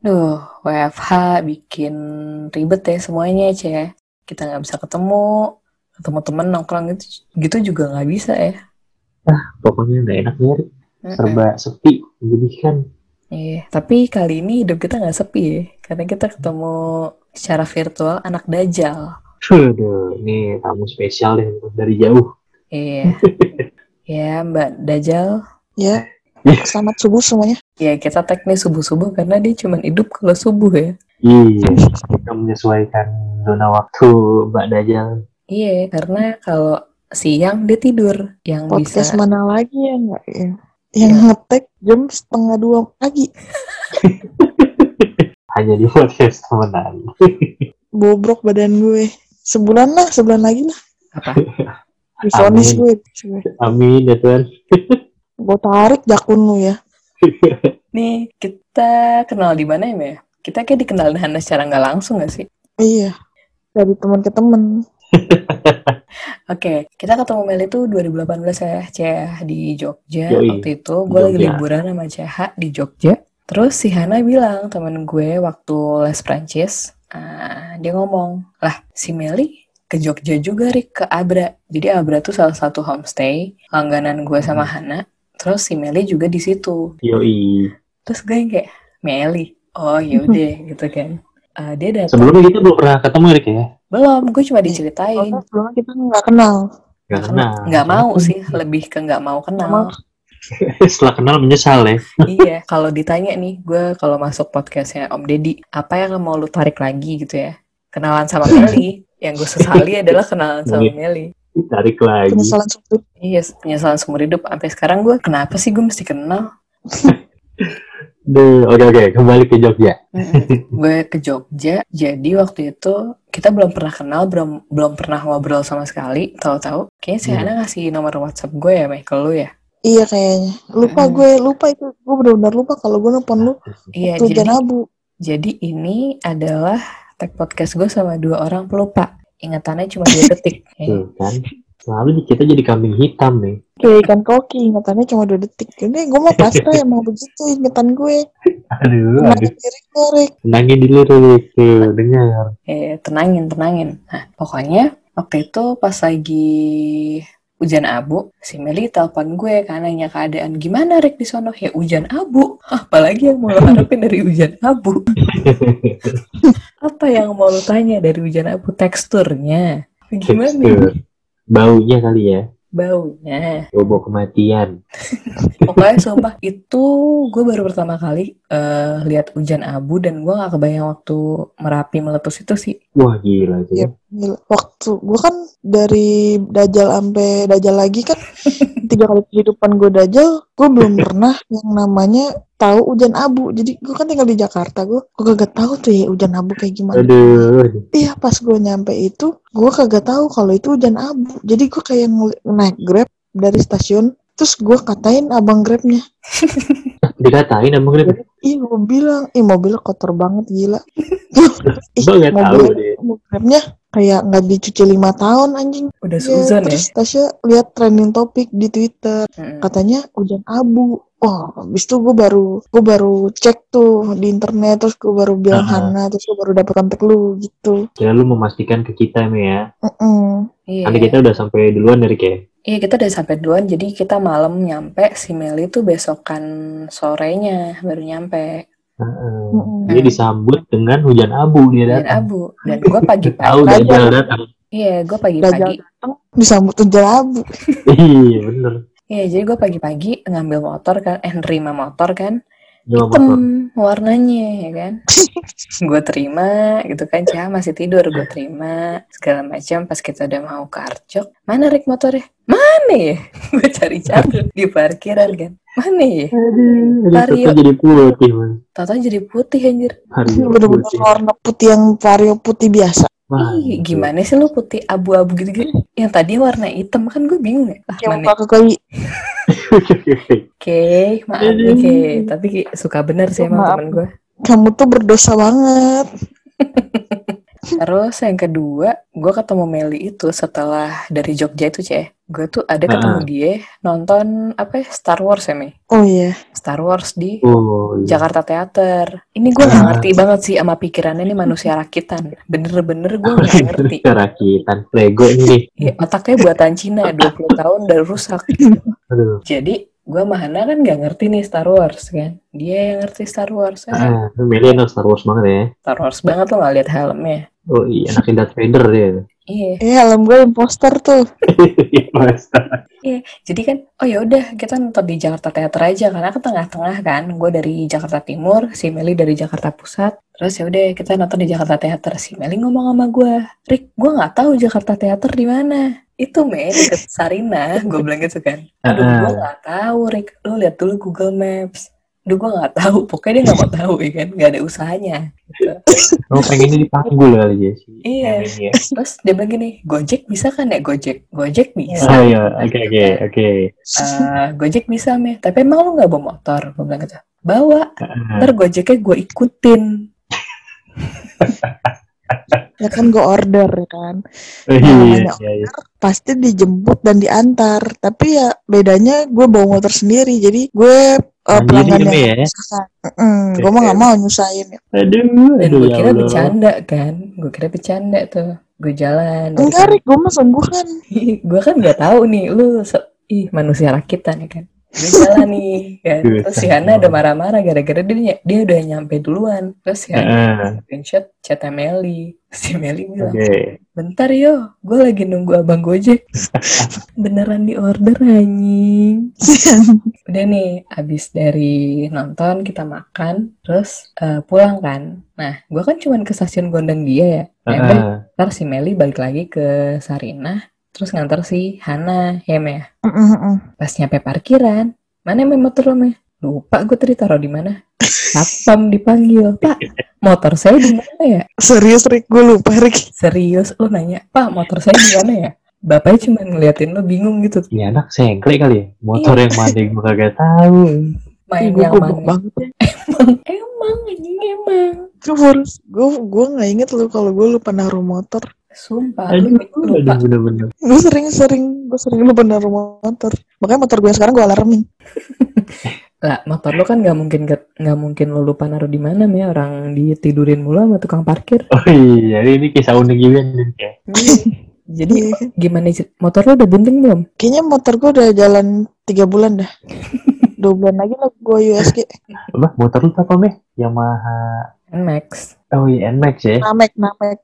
Duh, WFH bikin ribet ya semuanya, Cie. Kita nggak bisa ketemu, ketemu temen nongkrong gitu, gitu juga nggak bisa ya. Pokoknya nggak enak nyari. Mm-mm. Serba sepi. Jadi kan Iya, tapi kali ini hidup kita nggak sepi ya, karena kita ketemu secara virtual anak Dajjal. Aduh, ini tamu spesial deh dari jauh. Iya, ya Mbak Dajjal. Ya, selamat subuh semuanya. Ya kita tag nih subuh-subuh karena dia cuma hidup kalau subuh ya. Iya, kita menyesuaikan zona waktu Mbak Dajjal. Iya, karena kalau siang dia tidur, yang Podcast bisa mana lagi ya nggak ya? Yang ngetek jam setengah dua pagi. Hanya di podcast temenan. Bobrok badan gue. Sebulan lah, sebulan lagi lah. apa? Difonis Amin. gue. Amin ya Tuhan. Gue tarik jakun lu ya. Nih kita kenal di mana ya? Kita kayak dikenalin Hana secara nggak langsung nggak sih? Iya. Dari teman ke teman. Oke, kita ketemu Mel itu 2018 ya, CH di Jogja. Yoi, Waktu itu gue lagi liburan sama CH di Jogja. Terus si Hana bilang, temen gue waktu les Prancis, ah, dia ngomong, lah si Meli ke Jogja juga, Rik, ke Abra. Jadi Abra tuh salah satu homestay, langganan gue sama Hmm. Hana. Terus si Meli juga di situ. Yoi. Terus gue yang kayak, Meli? Oh yaudah, gitu kan. Ah, dia datang, Sebelumnya kita belum pernah ketemu Erik ya? belum, gue cuma diceritain. Soalnya sebelumnya kita nggak kenal. Gak kenal. Nggak mau sih, lebih ke nggak mau kenal. mau. Setelah kenal menyesal ya. iya, kalau ditanya nih, gue kalau masuk podcastnya Om Deddy, apa yang mau lu tarik lagi gitu ya? Kenalan sama Meli. Yang gue sesali adalah kenalan sama Iya. Meli. Tarik lagi. Penyesalan. Iya, penyesalan seumur hidup. Sampai sekarang gue, kenapa sih gue mesti kenal? Duh, oke oke kembali ke Jogja. gue ke Jogja, jadi waktu itu kita belum pernah kenal, belum belum pernah ngobrol sama sekali. Tahu-tahu, kayaknya si Hmm. Hana ngasih nomor WhatsApp gue ya, ke lu ya. Iya kayaknya. Lupa Mm. gue, lupa itu. Gue benar-benar lupa kalau gue nelfon lu. Iya, jadi abu. jadi ini adalah tag podcast gue sama dua orang pelupa. Ingatannya cuma dua detik. Tuh kan. Selalu kita jadi kambing hitam nih. Kayak ikan koki, ingatannya cuma dua detik. Ini gue mau pasrah emang begitu ingatan gue. Aduh, Tenangin aduh. Rick. Tenangin dulu Rick. Tuh, dengar. eh, tenangin, tenangin. Nah, pokoknya waktu itu pas lagi hujan abu, si Meli telepon gue kan nanya keadaan gimana Rick di sono ya hujan abu. Apalagi yang mau lo harapin dari hujan abu? Apa yang mau lo tanya dari hujan abu? Teksturnya. Gimana? Tekstur. Baunya kali ya. Baunya. Bau kematian. Pokoknya sumpah itu gue baru pertama kali eh, lihat hujan abu dan gue gak kebayang waktu merapi meletus itu sih. Wah gila sih. Iya, gila. Waktu gue kan dari dajal sampai dajal lagi kan tiga kali kehidupan gue dajal, gue belum pernah yang namanya tahu hujan abu. Jadi gue kan tinggal di Jakarta, gue gue kagak tahu tuh ya hujan abu kayak gimana. Aduh. Iya pas gue nyampe itu, gue kagak tahu kalau itu hujan abu. Jadi gue kayak naik grab dari stasiun, terus gue katain abang grabnya. Dikatain abang Rick. Ih gue bilang, ih mobilnya kotor banget gila. Ih tahu mobilnya, kayak nggak dicuci lima tahun anjing. Udah ya. terus Tasya lihat trending topik di Twitter, Mm-mm. katanya hujan abu. Oh, habis itu gue baru gue baru cek tuh di internet, terus gue baru bilang Aha. Hana, terus gue baru dapet kontak lu gitu. Kira lu memastikan ke kita nih ya. Mm-mm. Iya. Nanti kita udah sampai duluan dari ya. Iya kita udah sampai duluan jadi kita malam nyampe si Meli tuh besokan sorenya baru nyampe Heeh. Mm-mm. Dia disambut dengan hujan abu dia datang. abu dan gue pagi-pagi Tahu Dajjal. Dajjal datang. iya gue pagi-pagi datang disambut hujan abu. Iya bener. iya jadi gue pagi-pagi ngambil motor kan eh nerima motor kan hitam motor. warnanya ya kan gue terima gitu kan Cah masih tidur gue terima segala macam pas kita udah mau ke Arjok mana Rick motornya mana ya gue cari-cari di parkiran kan mana ya Vario. jadi putih man. Tau-tau jadi putih anjir Bener-bener warna putih yang vario putih biasa. Wah, Ih, gitu. gimana sih lu putih abu-abu gitu-gitu? Yang tadi warna hitam kan gue bingung ya. Ah, Yang mana? muka kekeli. Oke, maaf nih Ke. Tapi suka bener sih emang temen gue. Kamu tuh berdosa banget. Terus yang kedua, gue ketemu Meli itu setelah dari Jogja itu, Ceh. Gue tuh ada ketemu Ah. dia nonton apa ya, Star Wars ya, Mi? Oh iya. Star Wars di Oh, iya. Jakarta Theater. Ini gue nggak Ah. ngerti banget sih sama pikirannya ini manusia rakitan. Bener-bener gue nggak ngerti. Kerakitan Lego ini. Ya, otaknya buatan Cina, 20 tahun udah rusak. Aduh. Jadi gue sama Hana kan nggak ngerti nih Star Wars kan. Dia yang ngerti Star Wars. Eh, Ah, Meli anak Star Wars banget ya. Star Wars banget lo nggak lihat helmnya. Oh iya, anak Darth Vader dia. Iya. Eh, helm gue imposter tuh. Iya, jadi kan, oh ya udah kita nonton di Jakarta Theater aja karena ke tengah-tengah kan, gue dari Jakarta Timur, si Meli dari Jakarta Pusat, terus ya udah kita nonton di Jakarta Theater. Si Meli ngomong sama gue, Rick, gue nggak tahu Jakarta Theater di mana. Itu Mei deket Sarina, gue bilang gitu kan. Aduh, gue nggak tahu, Rick, lo lihat dulu Google Maps. Aduh, gue nggak tahu, pokoknya dia nggak mau tahu ya kan, nggak ada usahanya. Gitu. Oh pengennya dipanggul kali ya si Iya. Ya. Terus dia bilang gini, Gojek bisa kan ya Gojek? Gojek bisa. Oh iya, oke oke oke. Eh, Gojek bisa meh tapi emang lu nggak bawa motor gue bilang gitu bawa Ah, ntar Gojeknya gue ikutin Ya kan gue order ya kan. oh, iya, iya, iya. Pasti dijemput dan diantar. Tapi ya bedanya gue bawa motor sendiri. Jadi gue uh, pelanggan yang ya. Mm, gue mah gak mau nyusahin. Aduh, dan aduh gue ya kira Allah. bercanda kan gue kira bercanda tuh gue jalan Enggak, Rik. Gue mah sungguh kan. gue kan nggak tahu nih lu se- ih manusia rakitan ya kan gue jalan nih kan. Duh, terus si Hana udah marah-marah gara-gara dia dia udah nyampe duluan. Terus si Hana screenshot chatnya Meli si Meli bilang Oke. bentar yo gue lagi nunggu abang Gojek. Beneran di order anjing. Udah nih abis dari nonton kita makan terus eh, pulang kan. Nah gue kan cuman ke stasiun Gondang dia ya. Ember, ah. ntar si Meli balik lagi ke Sarinah terus nganter si Hana ya Meh Mm, mm, mm. pas nyampe parkiran mana Meh motor lo Meh lupa gue tadi taruh di mana satpam dipanggil pak motor saya di mana ya Serius, Rik. Gue lupa, Rik. serius lo nanya pak motor saya di mana ya bapaknya cuma ngeliatin lo bingung gitu Iya anak sengklek kali ya. Motor yang mana yang gue kagak tahu. main Gue yang mana banget ya. emang emang anjing emang Gue harus, gue gue nggak inget loh kalau gue lupa naruh motor. Sumpah lu Aduh, lupa bener-bener. Gue sering-sering, gue sering lupa naruh motor. Makanya motor gue sekarang gue alarmin. lah motor lo kan nggak mungkin nggak mungkin lo lupa naruh di mana ya orang ditidurin mulu sama tukang parkir Oh iya, ini kisah unik juga nih. kayak. jadi Iya. gimana sih motor lo udah bunting belum Kayaknya motor gue udah jalan tiga bulan dah. Dua bulan lagi lah gue USG. Apa? Motor lu apa meh? Yamaha. Max Oh iya, Nmax ya. Namek, namek.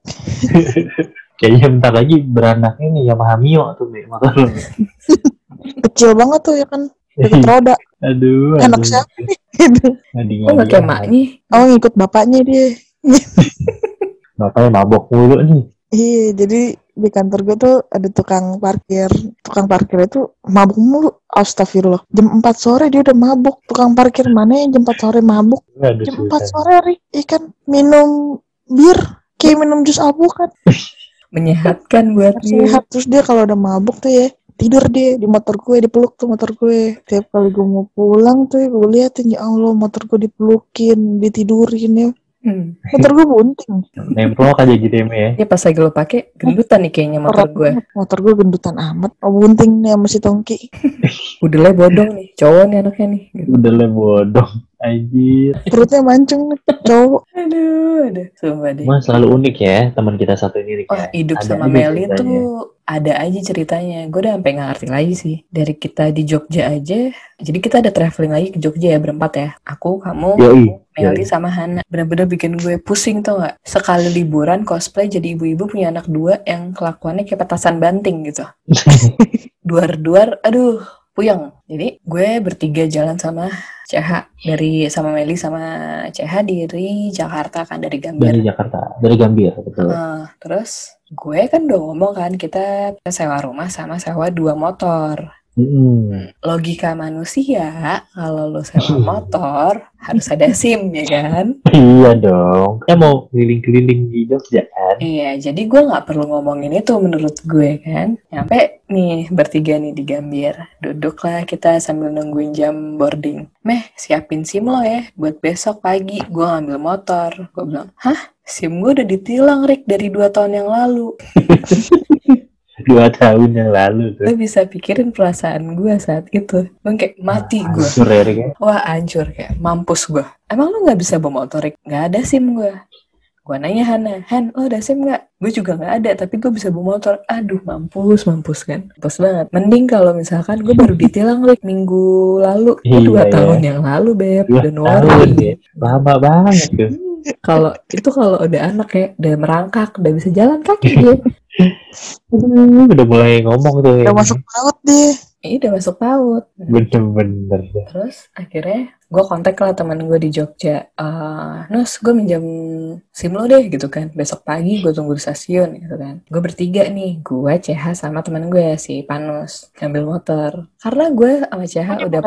Kayaknya bentar lagi beranak ini Yamaha Mio tuh meh motor lu. Kecil banget tuh ya kan. Deket roda. aduh, Anak aduh. siapa nih? Nggak kayak maknya oh ngikut bapaknya dia. Bapaknya mabok mulu nih. Iya, jadi di kantor gue tuh ada tukang parkir. Tukang parkir itu mabuk mulu. Astagfirullah. Jam 4 sore dia udah mabuk. Tukang parkir mana yang jam 4 sore mabuk? Aduh, Jam 4 susah. sore, Rik. Ikan minum bir. Kayak minum jus alpukat. Menyehatkan buat dia Sehat. Terus dia kalau udah mabuk tuh ya, tidur dia di motor gue, dipeluk tuh motor gue. Tiap kali gue mau pulang tuh ya, gue liatin, ya Allah motor gue dipelukin, ditidurin ya. hmm. Motor gue bunting. Nemplok aja gitu ya ya. ya pas lagi lo pakai gendutan nih kayaknya motor Orang gue banget. Motor gue gendutan amat. Oh bunting nih sama si Tongki. udah lah bodong nih cowok nih anaknya nih gitu. Udah lah bodong. Anjir. Perutnya mancung cowok. aduh aduh sumpah deh Emang selalu unik ya teman kita satu ini. Wah ya. hidup Ada sama Meli ceritanya. tuh ada aja ceritanya. Gue udah sampai nggak ngerti lagi sih. Dari kita di Jogja aja. Jadi kita ada traveling lagi ke Jogja ya berempat ya. Aku, kamu, Yoi. Meli Yoi. sama Hana. Bener-bener bikin gue pusing tau gak? Sekali liburan cosplay jadi ibu-ibu punya anak dua yang kelakuannya kayak petasan banting gitu. Duar-duar, aduh puyeng. Jadi gue bertiga jalan sama CH dari sama Meli sama CH dari Jakarta kan dari Gambir. Dari Jakarta, dari Gambir betul. Heeh, terus gue kan udah ngomong kan kita sewa rumah sama sewa dua motor. Logika manusia, kalau lo sewa motor, harus ada SIM, ya kan? Iya dong. Kita mau keliling-keliling di Jogja kan? Iya, jadi gue nggak perlu ngomongin itu menurut gue kan. Nyampe nih bertiga nih di Gambir. Duduklah kita sambil nungguin jam boarding. Meh, siapin SIM lo ya buat besok pagi. Gue ngambil motor. Gue bilang, hah? SIM gue udah ditilang, Rick, dari dua tahun yang lalu. Dua tahun yang lalu tuh. Lo bisa pikirin perasaan gue saat itu. Gue kayak mati gue. Hancur ya, ya. Wah, hancur kayak mampus gue. Emang lo nggak bisa bawa motor, Rick? Nggak ada SIM gue. Gue nanya Hana, Han, lo ada SIM nggak? Gue juga nggak ada, tapi gue bisa bawa motor. Aduh, mampus, mampus kan. Mampus banget. Mending kalau misalkan gue baru ditilang, Rick, minggu lalu. Gue Iya, dua iya. tahun yang lalu, Beb. Dua Don't tahun worry. ya. Lama banget tuh. Kalau itu kalau udah anak ya, udah merangkak, udah bisa jalan kaki. Aduh, udah mulai ngomong tuh. Udah ya. masuk paut deh. Ini udah masuk PAUD. Bener-bener. Terus akhirnya gue kontak lah teman gue di Jogja. Eh, Nus, gue minjam SIM lo deh gitu kan. Besok pagi gue tunggu di stasiun gitu kan. Gue bertiga nih, gue, CH sama teman gue si Panus ngambil motor. Karena gue sama CH di udah?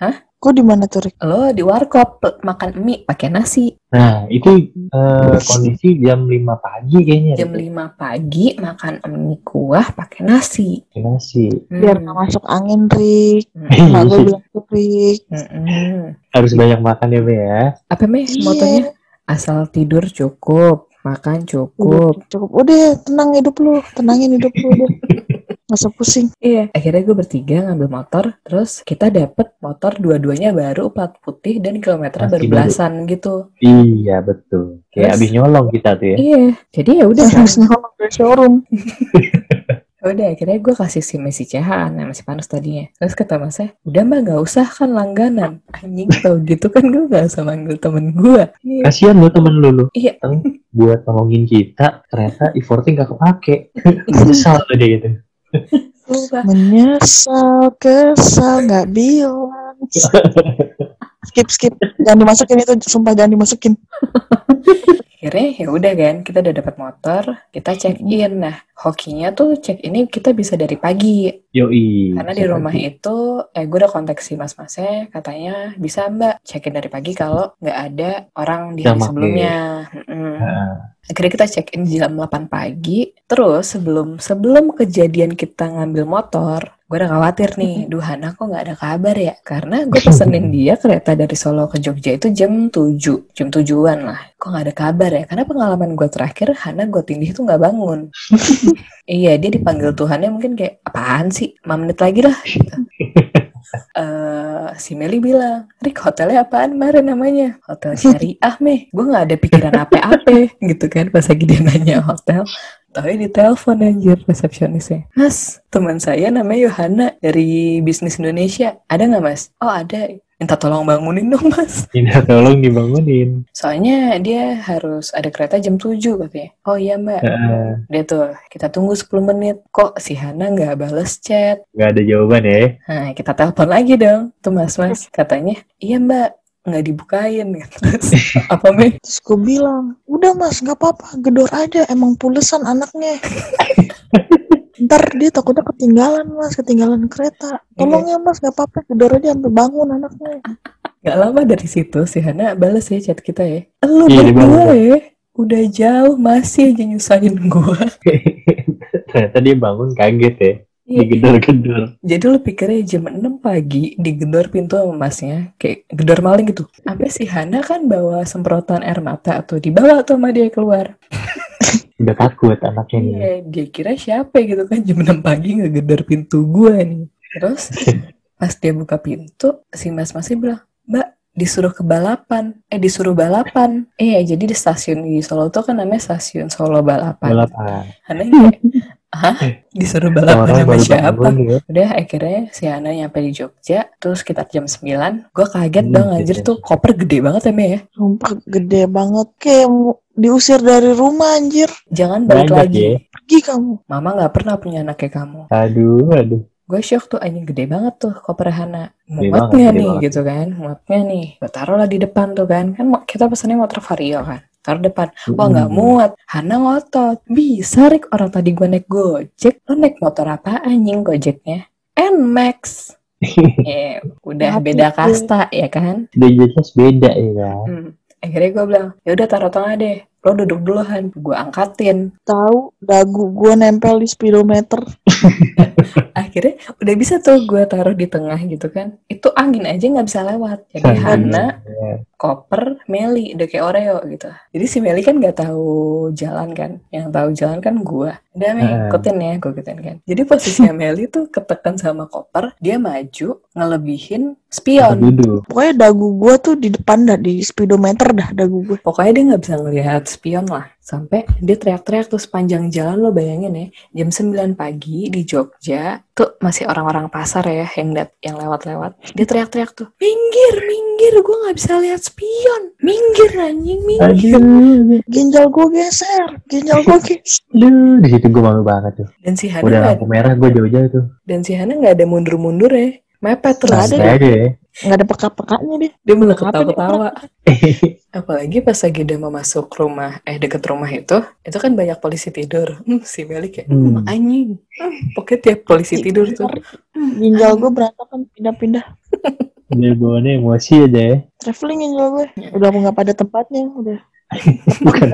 Hah? Kok di mana tuh, Rik? lo di warkop makan mie pakai nasi. Nah, itu eh, kondisi jam 5 pagi kayaknya. Jam Rick. 5 pagi makan mie kuah pakai nasi. Sih? Biar Hmm. nggak masuk angin, Rik. Hmm. Mak gue bilang tuh, Rik. Mm-mm. Harus banyak makan ya, Be ya. Apa meh Iya. motonya? Asal tidur cukup, makan cukup, Udah, cukup. Udah, tenang hidup lu. Tenangin hidup lu usah pusing. Iya, akhirnya gue bertiga ngambil motor, terus kita dapet motor dua-duanya baru plat putih dan kilometernya Masih baru belasan gitu. Iya, betul. Kayak Terus? abis nyolong kita tuh ya. Iya, jadi ya udah. Harus nyolong dari showroom. Ya udah akhirnya gue kasih SIM si CH sama si Panus tadinya. Terus kata masnya, udah mbak gak usah kan langganan. Anjing tau gitu kan gue gak usah manggil temen gue. Iya. Kasihan lo temen lu lu. Iya. Buat nolongin kita, ternyata effortnya gak kepake. Nyesal tuh dia gitu. Menyesal, kesal, nggak bilang. skip, skip. Jangan dimasukin itu, sumpah jangan dimasukin. akhirnya ya udah kan kita udah dapat motor kita check in nah hokinya tuh check ini kita bisa dari pagi Yoi. karena di rumah itu eh gue udah kontak si mas masnya katanya bisa mbak check in dari pagi kalau nggak ada orang di hari sebelumnya. Akhirnya kita check in jam 8 pagi. Terus sebelum sebelum kejadian kita ngambil motor gue udah khawatir nih duh Hana kok nggak ada kabar ya? Karena gue pesenin dia kereta dari Solo ke Jogja itu jam 7 jam tujuan lah. Kok nggak ada kabar ya? Karena pengalaman gue terakhir Hana gue tindih tuh nggak bangun. Iya dia dipanggil Tuhannya mungkin kayak apaan sih? 5 menit lagi lah gitu. Eh, si Meli bilang, Rik hotelnya apaan kemarin namanya? Hotel Syariah meh. Gue nggak ada pikiran apa-apa gitu kan pas lagi dia nanya hotel. Tapi di telepon anjir resepsionisnya. Mas, teman saya namanya Yohana dari Bisnis Indonesia. Ada nggak mas? Oh ada. Minta tolong bangunin dong mas. Minta tolong dibangunin. Soalnya dia harus ada kereta jam 7 katanya. Oh iya mbak. Heeh. Dia tuh, kita tunggu 10 menit. Kok si Hana nggak bales chat? Gak ada jawaban ya. Nah, kita telepon lagi dong. Tuh mas-mas. Katanya, iya mbak, nggak dibukain. Terus, apa Mei? Terus gue bilang, udah mas, nggak apa-apa, gedor aja, emang pulesan anaknya. Ntar dia takutnya ketinggalan mas, ketinggalan kereta. Tolong ya mas, nggak apa-apa, gedor aja sampai bangun anaknya. Gak lama dari situ si Hana bales ya chat kita ya. Lu Iya, berdua balas. ya. Udah jauh masih aja nyusahin gua. Ternyata dia bangun kaget ya. Iya. Digedor-gedor. Jadi lu pikirnya jam 6 pagi digedor pintu sama masnya. Kayak gedor maling gitu. Sampai si Hana kan bawa semprotan air mata tuh. Dibawa tuh sama dia keluar. Udah takut anaknya nih. Iya, dia kira siapa gitu kan jam 6 pagi ngegedor pintu gua nih. Terus pas dia buka pintu, si mas-masnya bilang, Mbak, disuruh ke balapan. Eh, disuruh balapan. Iya, jadi di stasiun di Solo tuh kan namanya stasiun Solo Balapan. Balapan. Hana hah? Disuruh balapan sama siapa? Udah akhirnya si Hana nyampe di Jogja, terus sekitar jam 9. Gue kaget Hmm, dong anjir gitu. tuh koper gede banget ya, ya. Sumpah gede banget, kayak diusir dari rumah anjir. Jangan balik Banyak lagi. ya. Pergi kamu. Mama nggak pernah punya anak kayak kamu. Aduh, aduh. Gue shock tuh anjing gede banget tuh koper Hana gede nih banget. gitu kan muatnya nih gue taruh lah di depan tuh kan kan kita pesannya motor vario kan taruh depan wah nggak Hmm. muat Hana ngotot bisa Rik orang tadi gue naik gojek lo naik motor apa anjing gojeknya Nmax. Eh, udah Mati beda kasta ya kan? Udah jelas beda ya kan. Hmm. Akhirnya gue bilang, ya udah taruh tengah deh. Lo duduk dulu Han. Gue angkatin. Tahu dagu gue nempel di speedometer. Akhirnya udah bisa tuh gue taruh di tengah gitu kan. Itu angin aja nggak bisa lewat. Jadi Hana, Ya. Koper, Meli, udah kayak Oreo gitu. Jadi si Meli kan nggak tahu jalan kan. Yang tahu jalan kan gue. Udah Mei, Hmm. ikutin ya, gue ikutin kan. Jadi posisinya Meli tuh ketekan sama koper, dia maju, ngelebihin spion. Pokoknya dagu gue tuh di depan dah, di speedometer dah dagu gue. Pokoknya dia nggak bisa ngelihat spion lah. Sampai dia teriak-teriak tuh sepanjang jalan lo bayangin ya. Jam 9 pagi di Jogja. Tuh masih orang-orang pasar ya yang dat yang lewat-lewat. Dia teriak-teriak tuh. Minggir, minggir. Gue nggak bisa lihat spion. Minggir anjing, minggir. Aduh, Ginjal gue geser, ginjal gue geser. aduh, di situ gue malu banget tuh. Dan si Hana Udah lampu merah gue jauh-jauh tuh. dan si Hana nggak ada mundur-mundur ya. Mepet terus. Ada aja ya. Nggak ada peka-pekanya deh. Dia malah ketawa-ketawa. Apalagi pas lagi udah mau masuk rumah, eh deket rumah itu, itu kan banyak polisi tidur. Hmm, si Meli kayak, Hmm. hmm, anjing. Hmm, pokoknya tiap polisi tidur tuh. Ginjal gue berantakan pindah-pindah. Dia bawaannya emosi aja ya. Traveling ginjal gue. Udah nggak pada tempatnya. Udah. Bukan.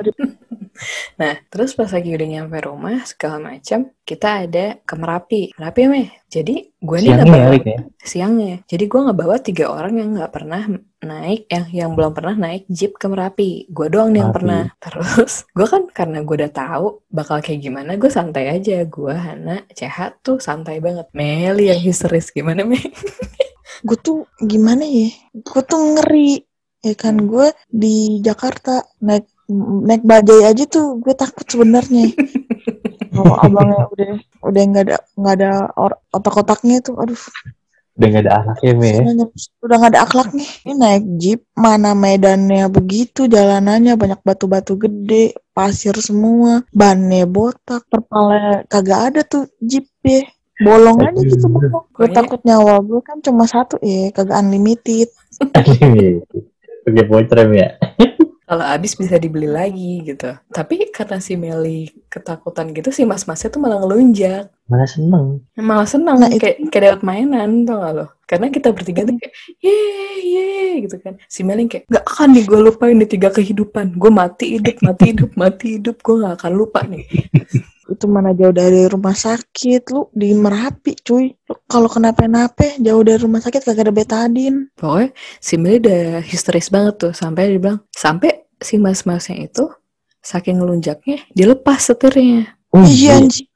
Nah, terus pas lagi udah nyampe rumah, segala macam, kita ada ke Merapi. Merapi ya, Meh? Jadi, gue nih nggak ya, bawa Rik ya. siangnya. Jadi, gue nggak bawa tiga orang yang nggak pernah naik, yang yang belum pernah naik jeep ke Merapi. Gue doang nih yang pernah. Terus, gue kan karena gue udah tahu bakal kayak gimana, gue santai aja. Gue, Hana, Ceha tuh santai banget. Meli yang histeris. Gimana, Meh? Gue tuh gimana ya? Gue tuh ngeri. Ya kan gue di Jakarta naik naik bajai aja tuh gue takut sebenarnya. Kalau abangnya udah udah nggak ada nggak ada otak-otaknya tuh, aduh, Udah gak ada anaknya Me ya. Udah nggak ada akhlaknya. Ini naik jeep, mana medannya begitu, jalanannya banyak batu-batu gede, pasir semua, bannya botak, terpalnya kagak ada tuh jeep ya. Bolong aja gitu bolong. Gue takut nyawa gue kan cuma satu ya, kagak unlimited. Pakai bocrem ya. Kalau habis bisa dibeli lagi gitu. Tapi karena si Meli ketakutan gitu, si mas-masnya tuh malah ngelunjak. Malah seneng. Malah senang Nah, kayak kayak dapat mainan tau gak lo? Karena kita bertiga tuh kayak ye ye gitu kan. Si Meli kayak gak akan nih gue lupain di tiga kehidupan. Gue mati hidup, mati hidup, mati hidup. Gue gak akan lupa nih. Itu mana jauh dari rumah sakit, lu di Merapi cuy. Lu kalau kenapa-napa jauh dari rumah sakit kagak ada betadin. Pokoknya si Meli udah histeris banget tuh. Sampai dia bilang, sampai si mas-masnya itu saking ngelunjaknya dilepas setirnya. Oh, Iya anjing.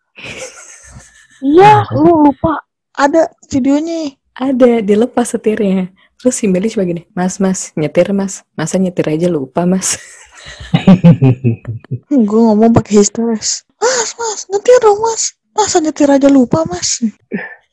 Iya, lu lupa. Ada videonya. Ada, dilepas setirnya. Terus si Meli coba gini, mas, mas, nyetir mas. Masa nyetir aja lupa mas. Gue ngomong pakai histeris. Mas, mas, nyetir dong mas. Masa nyetir aja lupa mas.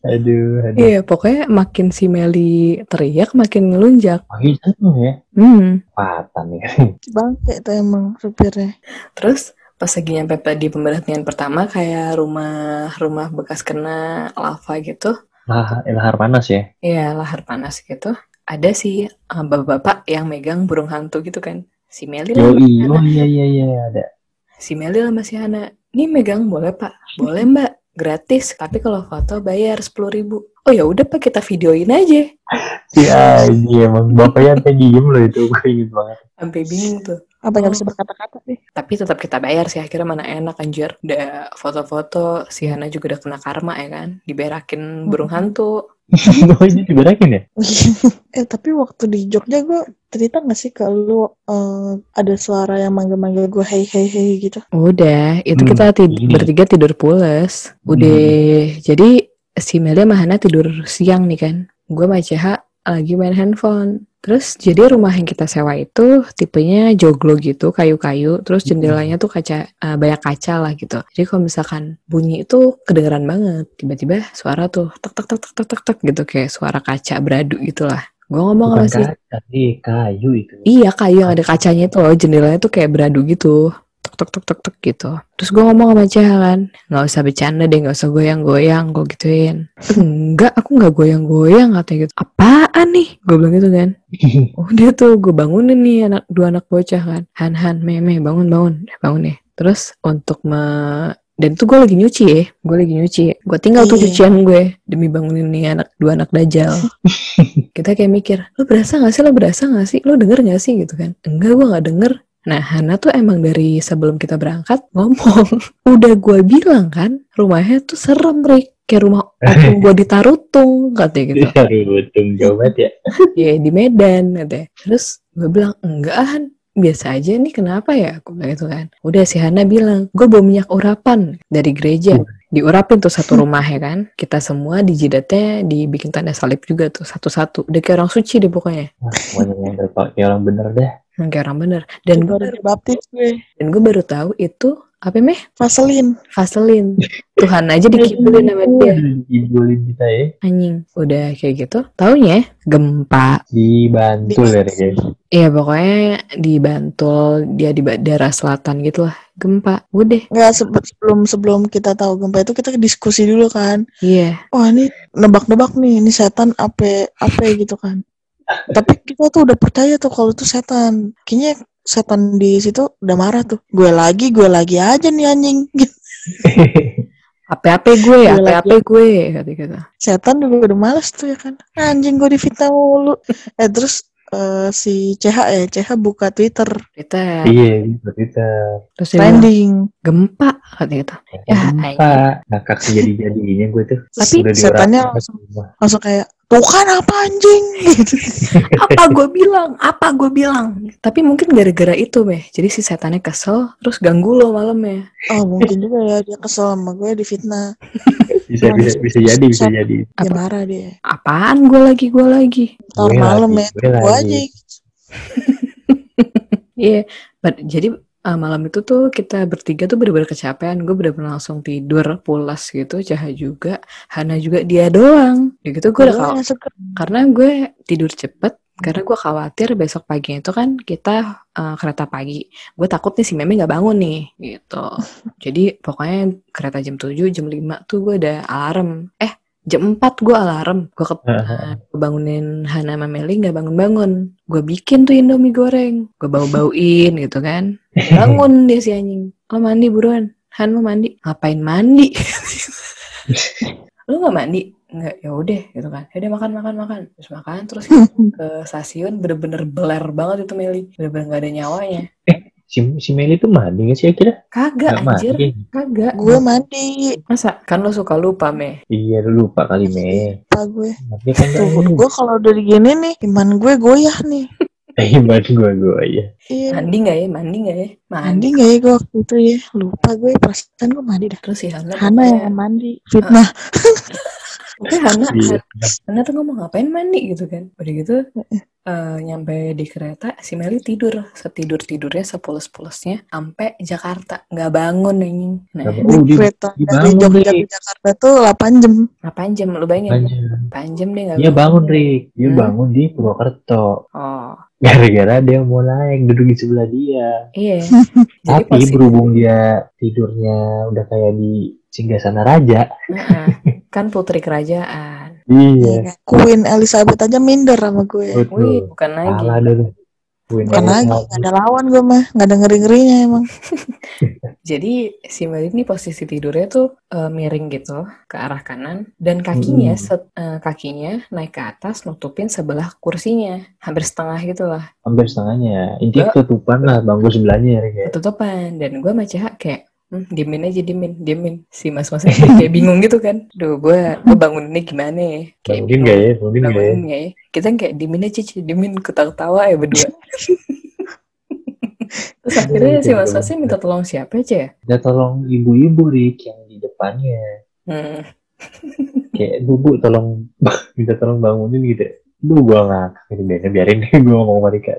Aduh, aduh. Iya, pokoknya makin si Meli teriak, makin ngelunjak. Seneng ya. Hmm. Patan ya. Bangke itu emang supirnya. Terus pas lagi nyampe di pemberhentian pertama kayak rumah rumah bekas kena lava gitu. Lah, lahar panas ya. Iya, lahar panas gitu. Ada sih eh, bapak-bapak yang megang burung hantu gitu kan. Si Meli lah, oh iya iya iya ada. si Meli lah masih Hana. Ini megang boleh pak? Boleh mbak. Gratis. Tapi kalau foto bayar sepuluh ribu. Oh ya udah pak kita videoin aja. Si Aji emang bapaknya sampai diem loh itu gue inget banget. Sampai bingung tuh. Apa nggak Oh. bisa berkata-kata deh. Tapi tetap kita bayar sih akhirnya mana enak anjir. Udah foto-foto si Hana juga udah kena karma ya kan. Diberakin burung hantu. oh ini diberakin ya? eh tapi waktu di Jogja gue cerita gak sih kalau eh, ada suara yang manggil-manggil gue hey hey hey gitu. Udah, itu Hmm, kita tid- ini. bertiga tidur pules. Udah, jadi si Meli sama Hana tidur siang nih kan. Gue sama CH lagi main handphone. Terus jadi rumah yang kita sewa itu tipenya joglo gitu, kayu-kayu. Terus jendelanya tuh kaca, eh, banyak kaca lah gitu. Jadi kalau misalkan bunyi itu kedengeran banget. Tiba-tiba suara tuh tek tek tek tek tek tek, gitu kayak suara kaca beradu gitu lah. Gue ngomong Bukan sama si kayu itu. Iya kayu yang ada kacanya itu loh jendelanya tuh kayak beradu gitu tek tek tek tek tek gitu terus gue ngomong sama Cah kan nggak usah bercanda deh nggak usah goyang-goyang gue gituin enggak aku nggak goyang-goyang katanya gitu apaan nih gue bilang gitu kan udah tuh gue bangunin nih anak dua anak bocah kan Han Han meme bangun bangun bangun nih terus untuk me Dan itu gue lagi nyuci ya, gue lagi nyuci. Gue tinggal tuh Iya. cucian gue demi bangunin nih anak dua anak dajal. Kita kayak mikir, lo berasa gak sih, lo berasa gak sih, lo denger gak sih gitu kan? Enggak, gue gak denger. Nah, Hana tuh emang dari sebelum kita berangkat ngomong, udah gue bilang kan, rumahnya tuh serem, Rick. Kayak rumah opung gue di Tarutung, katanya gitu. Aduh, untung jauh banget ya. Iya di Medan katanya. Terus gue bilang enggak Han biasa aja nih kenapa ya aku bilang gitu kan udah si Hana bilang gue bawa minyak urapan dari gereja diurapin tuh satu rumah ya kan kita semua di jidatnya dibikin tanda salib juga tuh satu-satu udah kayak orang suci deh pokoknya Wah, yang kayak orang bener dah. Orang bener dan gue baru dibaptis gue. dan gue baru tahu itu apa meh Vaselin. Vaselin Tuhan aja dikibulin sama dia Ibulin kita ya. anjing udah kayak gitu taunya gempa Di Bantul ya, guys. Iya pokoknya di Bantul dia di daerah selatan gitu lah gempa udah Nggak se- sebelum sebelum kita tahu gempa itu kita diskusi dulu kan. iya Wah ini nebak-nebak nih, ini setan apa apa gitu kan. Tapi kita tuh udah percaya tuh kalau itu setan. Kayaknya setan di situ udah marah tuh. Gue lagi, gue lagi aja nih anjing. apa-apa gue Iya, apa-apa gue kata kata Setan juga udah males tuh ya kan. Anjing gue difitnah mulu. Eh terus eh, si CH ya, CH buka Twitter kita Iya, gitu kita. terus trending. gempa kata kita Ya, Pak, ngakak jadi-jadinya gue tuh. Tapi Udah setannya langsung langsung kayak tuh kan apa anjing gitu. apa gue bilang apa gue bilang tapi mungkin gara-gara itu meh jadi si setannya kesel terus ganggu lo malamnya Oh mungkin juga ya dia kesel sama gue difitnah. bisa bisa bisa jadi bisa jadi Dia Apa? marah dia. apaan gue lagi gue lagi Ntar malam ya, gue aja. Iya, but- jadi uh, malam itu tuh kita bertiga tuh bener-bener kecapean. Gue bener-bener langsung tidur, pulas gitu. Caha juga, Hana juga, dia doang. Ya gitu gue udah suka. karena gue tidur cepet. Karena gue khawatir besok paginya itu kan kita uh, kereta pagi. Gue takut nih si Meme nggak bangun nih, gitu. Jadi pokoknya kereta jam 7, jam 5 tuh gue udah alarm. Eh, jam 4 gue alarm. Gue ke gue bangunin Hana sama Meli nggak bangun-bangun. Gue bikin tuh Indomie goreng. Gue bau-bauin gitu kan. Bangun dia si anjing. Lo mandi buruan. Han lo mandi. Ngapain mandi? lo nggak mandi? Nggak, ya udah gitu kan. Ya udah makan makan makan. Terus makan terus ke stasiun bener-bener beler banget itu Meli. Bener-bener nggak ada nyawanya. Si si Meli tuh mandi nggak sih kira Kagak anjir. mandi Kagak. Gue mandi. Masa? Kan lo suka lupa meh. iya lu lupa kali Me Apa gue? Tapi kan Tuh, gue kalau udah gini nih, iman gue goyah nih. iman gue gue ya Iya. Mandi nggak ya? Mandi nggak ya? Mandi. Mandi gak ya gue waktu itu ya? Lupa gue, perasaan gue mandi dah. Terus si Hana, Hana yang mandi. Fitnah. Oke Hana, Iya. Hana tuh ngomong ngapain mandi gitu kan. Udah gitu eh, nyampe di kereta si Meli tidur setidur tidurnya sepules-pulesnya sampai Jakarta nggak bangun anjing. Nah, Nggak Di Oh, dia kereta dari dibangun, Jogja ke Jakarta tuh 8 jam. ngapain jam lu bayangin? Anjir. Panjang deh nggak Dia bangun Rik dia Hmm. bangun di Purwokerto Oh gara-gara dia mau naik duduk di sebelah dia iya. Jadi tapi posisi berhubung dia tidurnya udah kayak di singgasana raja Heeh. kan putri kerajaan. Iya Iya. Queen Elizabeth aja minder sama gue. Wih bukan lagi. salah dulu Queen Bukan lagi, gak ada lawan gue mah. Gak ada ngeri-ngerinya emang. Jadi si Meli ini posisi tidurnya tuh eh, miring gitu ke arah kanan dan kakinya Hmm. set- eh, kakinya naik ke atas nutupin sebelah kursinya hampir setengah gitu lah hampir setengahnya intinya ketutupan lah bangku sebelahnya ya Rik, ya. ketutupan dan gue sama Caha kayak hmm, diemin aja diemin diemin. Si mas masnya kayak, kayak bingung gitu kan. Duh gue gue banguninnya gimana ya? Kayak mungkin gak ya? Mungkin gak ya? nggak ya? Kita kayak diemin aja Ci. diemin ketawa-tawa ya berdua. Terus akhirnya si mas masnya minta tolong siapa aja ya? Dia tolong ibu-ibu Rik yang di depannya. Hmm. kayak bu bu tolong minta tolong bangunin gitu Duh gua ngakak ini biarin biarin deh gue ngomong sama Rika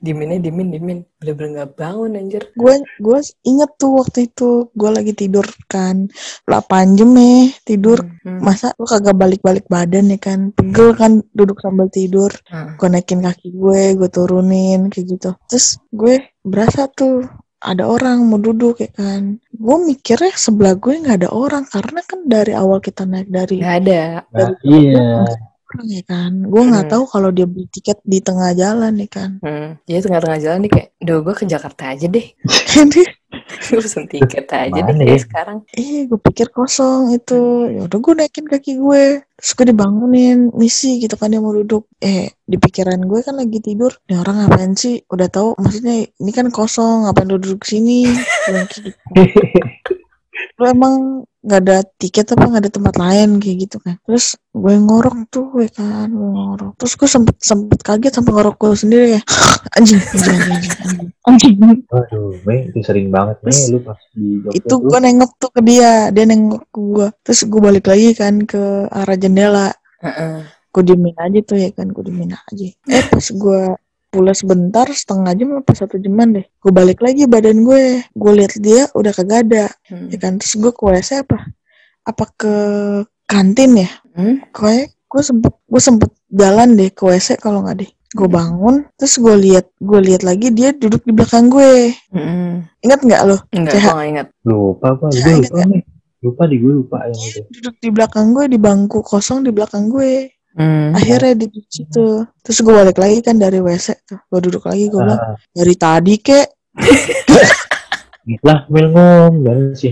dieminnya diemin diemin bener-bener nggak bangun anjir Gue gue inget tuh waktu itu gue lagi tidur kan 8 jam ya tidur. Hmm, hmm. Masa lu kagak balik-balik badan ya kan? Pegel kan duduk sambil tidur. Hmm. Gue naikin kaki gue, gue turunin kayak gitu. Terus gue berasa tuh ada orang mau duduk ya kan. Gue mikirnya sebelah gue nggak ada orang karena kan dari awal kita naik dari nggak ada nah, iya orang ya kan. Gue nggak Hmm. tahu kalau dia beli tiket di tengah jalan ya kan. hmm. jadi tengah-tengah jalan nih kayak duh gue ke Jakarta aja deh Gue pesen tiket aja deh Mana kayak ya? sekarang. Iya, gue pikir kosong itu. Ya udah gue naikin kaki gue. Terus gue dibangunin, misi gitu kan dia mau duduk. Eh, di pikiran gue kan lagi tidur. Ini orang ngapain sih? Udah tahu maksudnya ini kan kosong, ngapain duduk sini? Lu emang nggak ada tiket apa nggak ada tempat lain kayak gitu kan? Terus gue ngorok tuh gue kan gue ngorok. Terus gue sempet sempet kaget sampai ngorok gue sendiri ya. Anjing. Anjing anjing anjing, anjing. Waduh, Mei, itu sering banget. Nih lu pas di Jogja itu gue nengok tuh ke dia dia nengok ke gue. Terus gue balik lagi kan ke arah jendela. Heeh. gue diemin aja tuh ya kan gue diemin aja. Eh pas gue pulas sebentar setengah jam apa satu jaman deh gue balik lagi badan gue gue lihat dia udah kagak ada Hmm. ya kan terus gue ke WC apa apa ke kantin ya Hmm? kayak gue sempet gue sempet jalan deh ke WC kalau nggak deh gue Hmm. bangun terus gue lihat gue lihat lagi dia duduk di belakang gue Hmm. ingat nggak lo Enggak, gue gak ingat. Lupa apa? Gue lupa nih. Lupa di gue lupa yang itu. duduk di belakang gue di bangku kosong di belakang gue Hmm. akhirnya di situ terus gue balik lagi kan dari WC tuh gue duduk lagi gue bilang Ah, dari tadi kek lah, Mel ngom, gimana sih?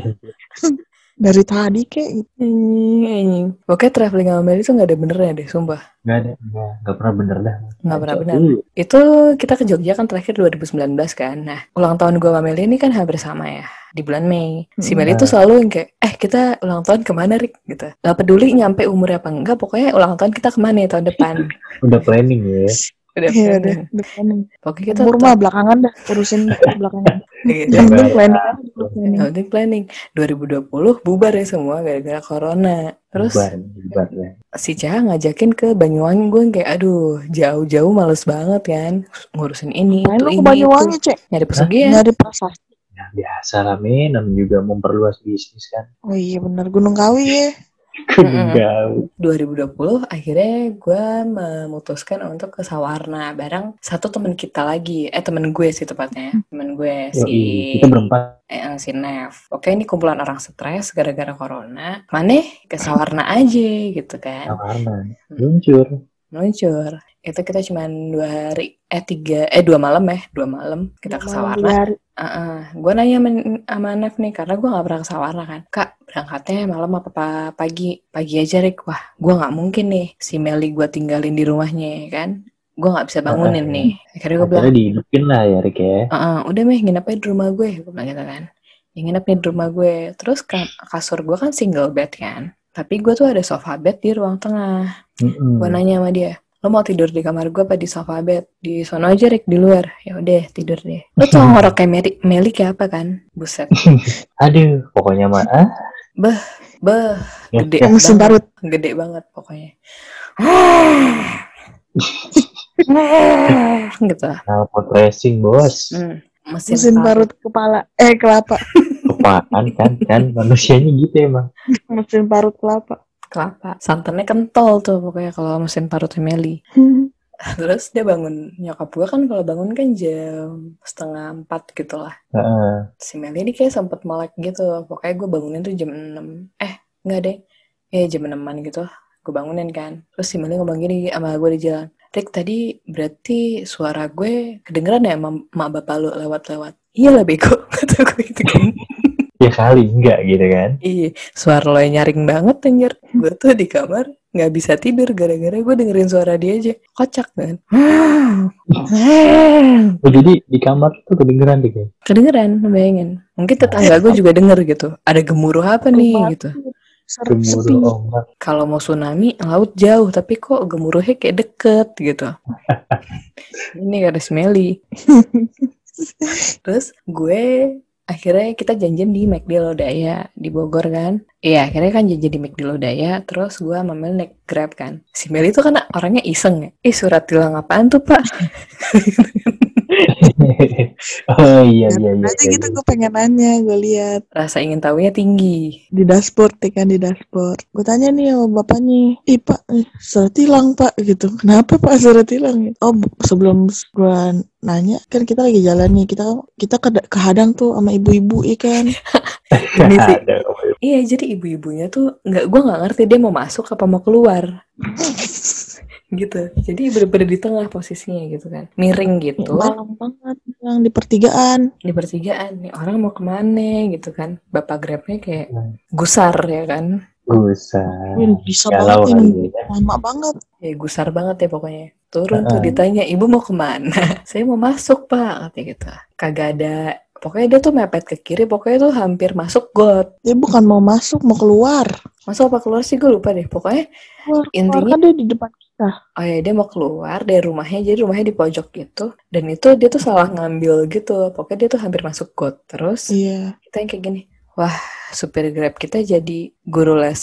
Dari tadi kek gitu. Anjing, anjing. Pokoknya traveling sama Meli tuh gak ada benernya deh, sumpah. Gak ada, gak, gak pernah bener dah. Gak pernah bener. dulu. Itu kita ke Jogja kan terakhir 2019 kan. Nah, ulang tahun gue sama Meli ini kan hampir sama ya. Di bulan Mei. Si Meli tuh selalu yang kayak, eh kita ulang tahun ke mana Rik? Gitu. Gak peduli nyampe umurnya apa enggak, pokoknya ulang tahun kita ke mana ya tahun depan. Udah planning ya. Udah Iya planning. udah, udah planning. Pokoknya kita Umur mah belakangan dah, urusin belakangan. Gitu. Penting Iya. planning aja, planning. Penting planning. 2020 bubar ya semua gara-gara corona. Terus Bubar, bubar ya. si Cah ngajakin ke Banyuwangi gue kayak aduh jauh-jauh males banget kan ngurusin ini Main itu ini Banyuwangi, itu Cek. nyari pesugihan Nyari prasasti. Ya, biasa lah, men. Juga memperluas bisnis kan. Oh iya bener, Gunung Kawi ya. Mm-mm. Gunung 2020 akhirnya gue memutuskan untuk ke Sawarna bareng satu temen kita lagi. Eh temen gue sih tepatnya temen gue si Yoi, kita berempat. eh, si Nev. Oke ini kumpulan orang stres gara-gara corona. Mana? Ke Sawarna aja gitu kan. Karena luncur. meluncur. Itu kita cuman dua hari eh tiga eh dua malam ya. Dua malam kita ke Sawarna hari. gue nanya sama Nev nih karena gue nggak pernah ke Sawarna kan. Kak berangkatnya malam apa pa- pagi? Pagi aja Rik. Wah gue nggak mungkin nih si Meli gue tinggalin di rumahnya ya kan? Gue nggak bisa bangunin Ah, nih. Akhirnya gue bilang dihidupin lah ya, Rik ya. "Ah, ah, udah meh nginep aja di rumah gue. Gue bilang gitu kan. Ya, nginep nih di rumah gue. Terus ka- kasur gue kan single bed kan. Tapi gue tuh ada sofa bed di ruang tengah. Mm-mm. gue nanya sama dia lo mau tidur di kamar gue apa di sofa bed di sono aja Rik di luar ya udah tidur deh lo tau ngorok kayak Meli, Meli kayak apa kan buset Aduh, pokoknya mah ah. beh Ya, gede ya. Mesin banget parut. gede banget pokoknya gitu Knalpot racing, bos. hmm. mesin, Mesin parut parut kepala. Eh kelapa. Apaan kan, kan. Manusianya gitu emang. Mesin parut kelapa. Kelapa. Santannya kental tuh pokoknya kalau mesin parut Meli. Terus dia bangun nyokap gue kan kalau bangun kan jam setengah empat gitu lah Heeh. si Meli ini kayak sempet melek gitu. Pokoknya gue bangunin tuh jam 6 eh enggak deh. Ya jam 6an gitu. Gue bangunin kan. Terus si Meli ngomong gini sama gue di jalan. Rick tadi berarti suara gue kedengeran ya sama mak bapak lu lewat-lewat? Iya lah bego. Kata gue gitu. kan Ya kali, enggak gitu kan. iya suara lo yang nyaring banget anjir. Gue tuh di kamar nggak bisa tidur gara-gara gue dengerin suara dia aja. Kocak kan? Oh, jadi di kamar tuh kedengeran deh kayak. kedengeran bayangin. Mungkin tetangga gue juga denger gitu. Ada gemuruh apa nih gitu. Gemuruh ombak. kalau mau tsunami laut jauh tapi kok gemuruhnya kayak deket gitu. Ini ada smelly terus gue akhirnya kita janjian di McD Lodaya di Bogor kan iya akhirnya kan janjian di McD Lodaya terus gue sama Mel naik Grab kan si Mel itu kan orangnya iseng ya ih surat tilang apaan tuh pak oh iya iya iya. Nanti iya, gitu iya. gue pengen nanya, gue lihat rasa ingin tahunya tinggi di dashboard ya kan di dashboard. Gue tanya nih sama bapaknya, ih pak, eh, surat tilang pak gitu. Kenapa pak surat tilang? Oh sebelum gue nanya kan kita lagi jalan nih kita kita ke kehadang tuh sama ibu-ibu ikan Ini sih. Ada, oh, iya. Iya, jadi ibu-ibunya tuh nggak, gue nggak ngerti dia mau masuk apa mau keluar. gitu jadi bener-bener di tengah posisinya gitu kan miring gitu Malam banget yang di pertigaan. di pertigaan nih orang mau ke mana gitu kan bapak grabnya kayak Hmm. gusar ya kan Usah. Wih, bisa Galau banget ini. ya. Lama banget. ya gusar banget ya pokoknya turun tuh Heeh. ditanya ibu mau ke mana saya mau masuk pak katanya gitu kagak ada pokoknya dia tuh mepet ke kiri pokoknya tuh hampir masuk got Dia bukan mau masuk, mau keluar. masuk apa keluar sih gue lupa deh pokoknya Keluar, Intinya- keluar kan dia di depan kita. oh ya dia mau keluar dari rumahnya jadi rumahnya di pojok gitu dan itu dia tuh salah ngambil gitu pokoknya dia tuh hampir masuk got terus Iya. kita yang kayak gini wah supir grab kita jadi guru les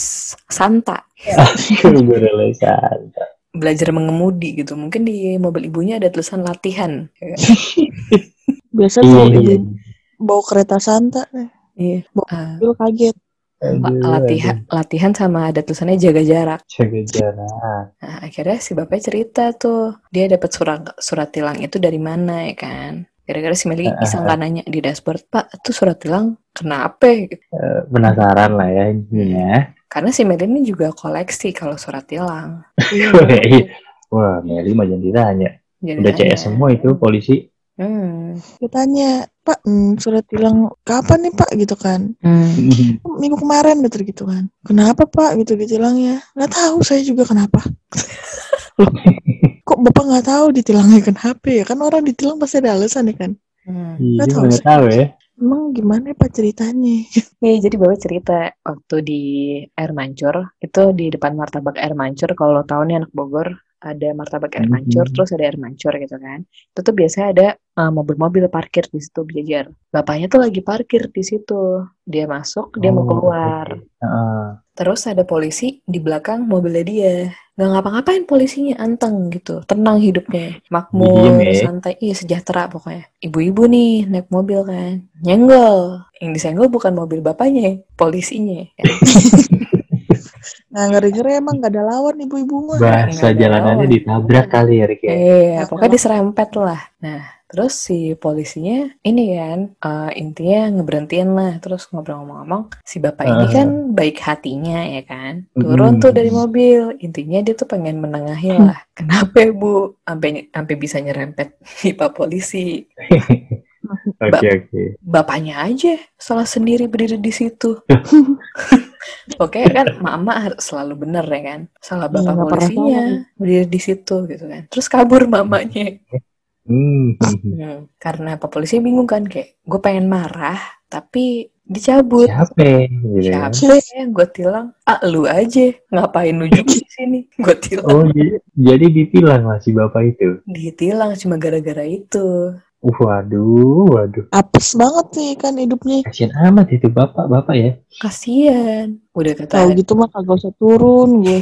santa Gue beralasan. belajar mengemudi gitu mungkin di mobil ibunya ada tulisan latihan? Biasa Iya, kalau iya. ibu bawa kereta Santa, nih, iya Bawa- Ah, mobil kaget. la- Aduh, latihan latihan sama ada tulisannya jaga jarak. Jaga jarak. nah akhirnya si bapaknya cerita tuh dia dapat surat surat tilang itu dari mana ya kan gara-gara si Meli iseng kan nanya di dashboard pak itu surat tilang kenapa gitu. Eh, penasaran lah ya intinya. karena si Meli ini juga koleksi kalau surat tilang Iya. Iya. Wah, Meli mah jangan ditanya. Jadi Udah tanya, CS semua itu polisi. hmm. Dia tanya, Pak, hmm, surat tilang kapan nih Pak? Gitu kan. Hmm. Minggu kemarin gitu gitu kan. Kenapa Pak? Gitu ditilangnya. Nggak tahu saya juga kenapa. Kok Bapak nggak tahu ditilangnya kenapa ya? Kan orang ditilang pasti ada alasan ya kan. Hmm. Iya, Nggak tahu nggak tahu ya. Emang gimana ya Pak ceritanya? Nih, jadi Bapak cerita waktu di Air Mancur, itu di depan martabak Air Mancur, kalau lo tahu nih anak Bogor, ada martabak Air Mancur, Mhm. terus ada Air Mancur gitu kan. Itu tuh biasanya ada uh, mobil-mobil parkir di situ berjajar. Bapaknya tuh lagi parkir di situ. Dia masuk, dia mau Oh, keluar. oke. Heeh. Terus ada polisi di belakang mobilnya dia. Nggak ngapa-ngapain polisinya, anteng gitu. Tenang hidupnya. Makmur, Diem ya. santai. Iya, sejahtera pokoknya. Ibu-ibu nih naik mobil kan. Nyenggol. Yang disenggol bukan mobil bapaknya, polisinya. Ya. Nah ngeri-ngeri emang nggak ada lawan ibu-ibu mah. Bahasa jalanannya lawan. ditabrak kali ya, Rick ya. Iya, Nggak pokoknya diserempet lah. Nah, terus si polisinya ini kan eh, intinya ngeberhentiin lah. Terus ngobrol-ngomong, si bapak ini Ah. kan baik hatinya ya kan. Turun tuh Mm. dari mobil. Intinya dia tuh pengen menengahi lah. Kenapa ya, Bu? Sampai sampai bisa nyerempet si Pak polisi. Oke, oke. Bapaknya aja salah sendiri berdiri di situ. Oke kan mama harus selalu bener ya kan. Salah bapak pernah polisinya berdiri di situ gitu kan. Terus kabur mamanya. Hmm. Hmm, karena Pak Polisi bingung kan kayak gue pengen marah tapi dicabut. Siapa? Gitu ya. Siapa yang gue tilang? Ah lu aja ngapain nunjuk di sini? Gue tilang. Oh, jadi, jadi ditilang lah si bapak itu. Ditilang cuma gara-gara itu. Uh, waduh, waduh. Apes banget nih kan hidupnya. Kasian amat itu bapak-bapak ya. Kasian. Udah Tahu kata gitu mah kagak usah turun gue.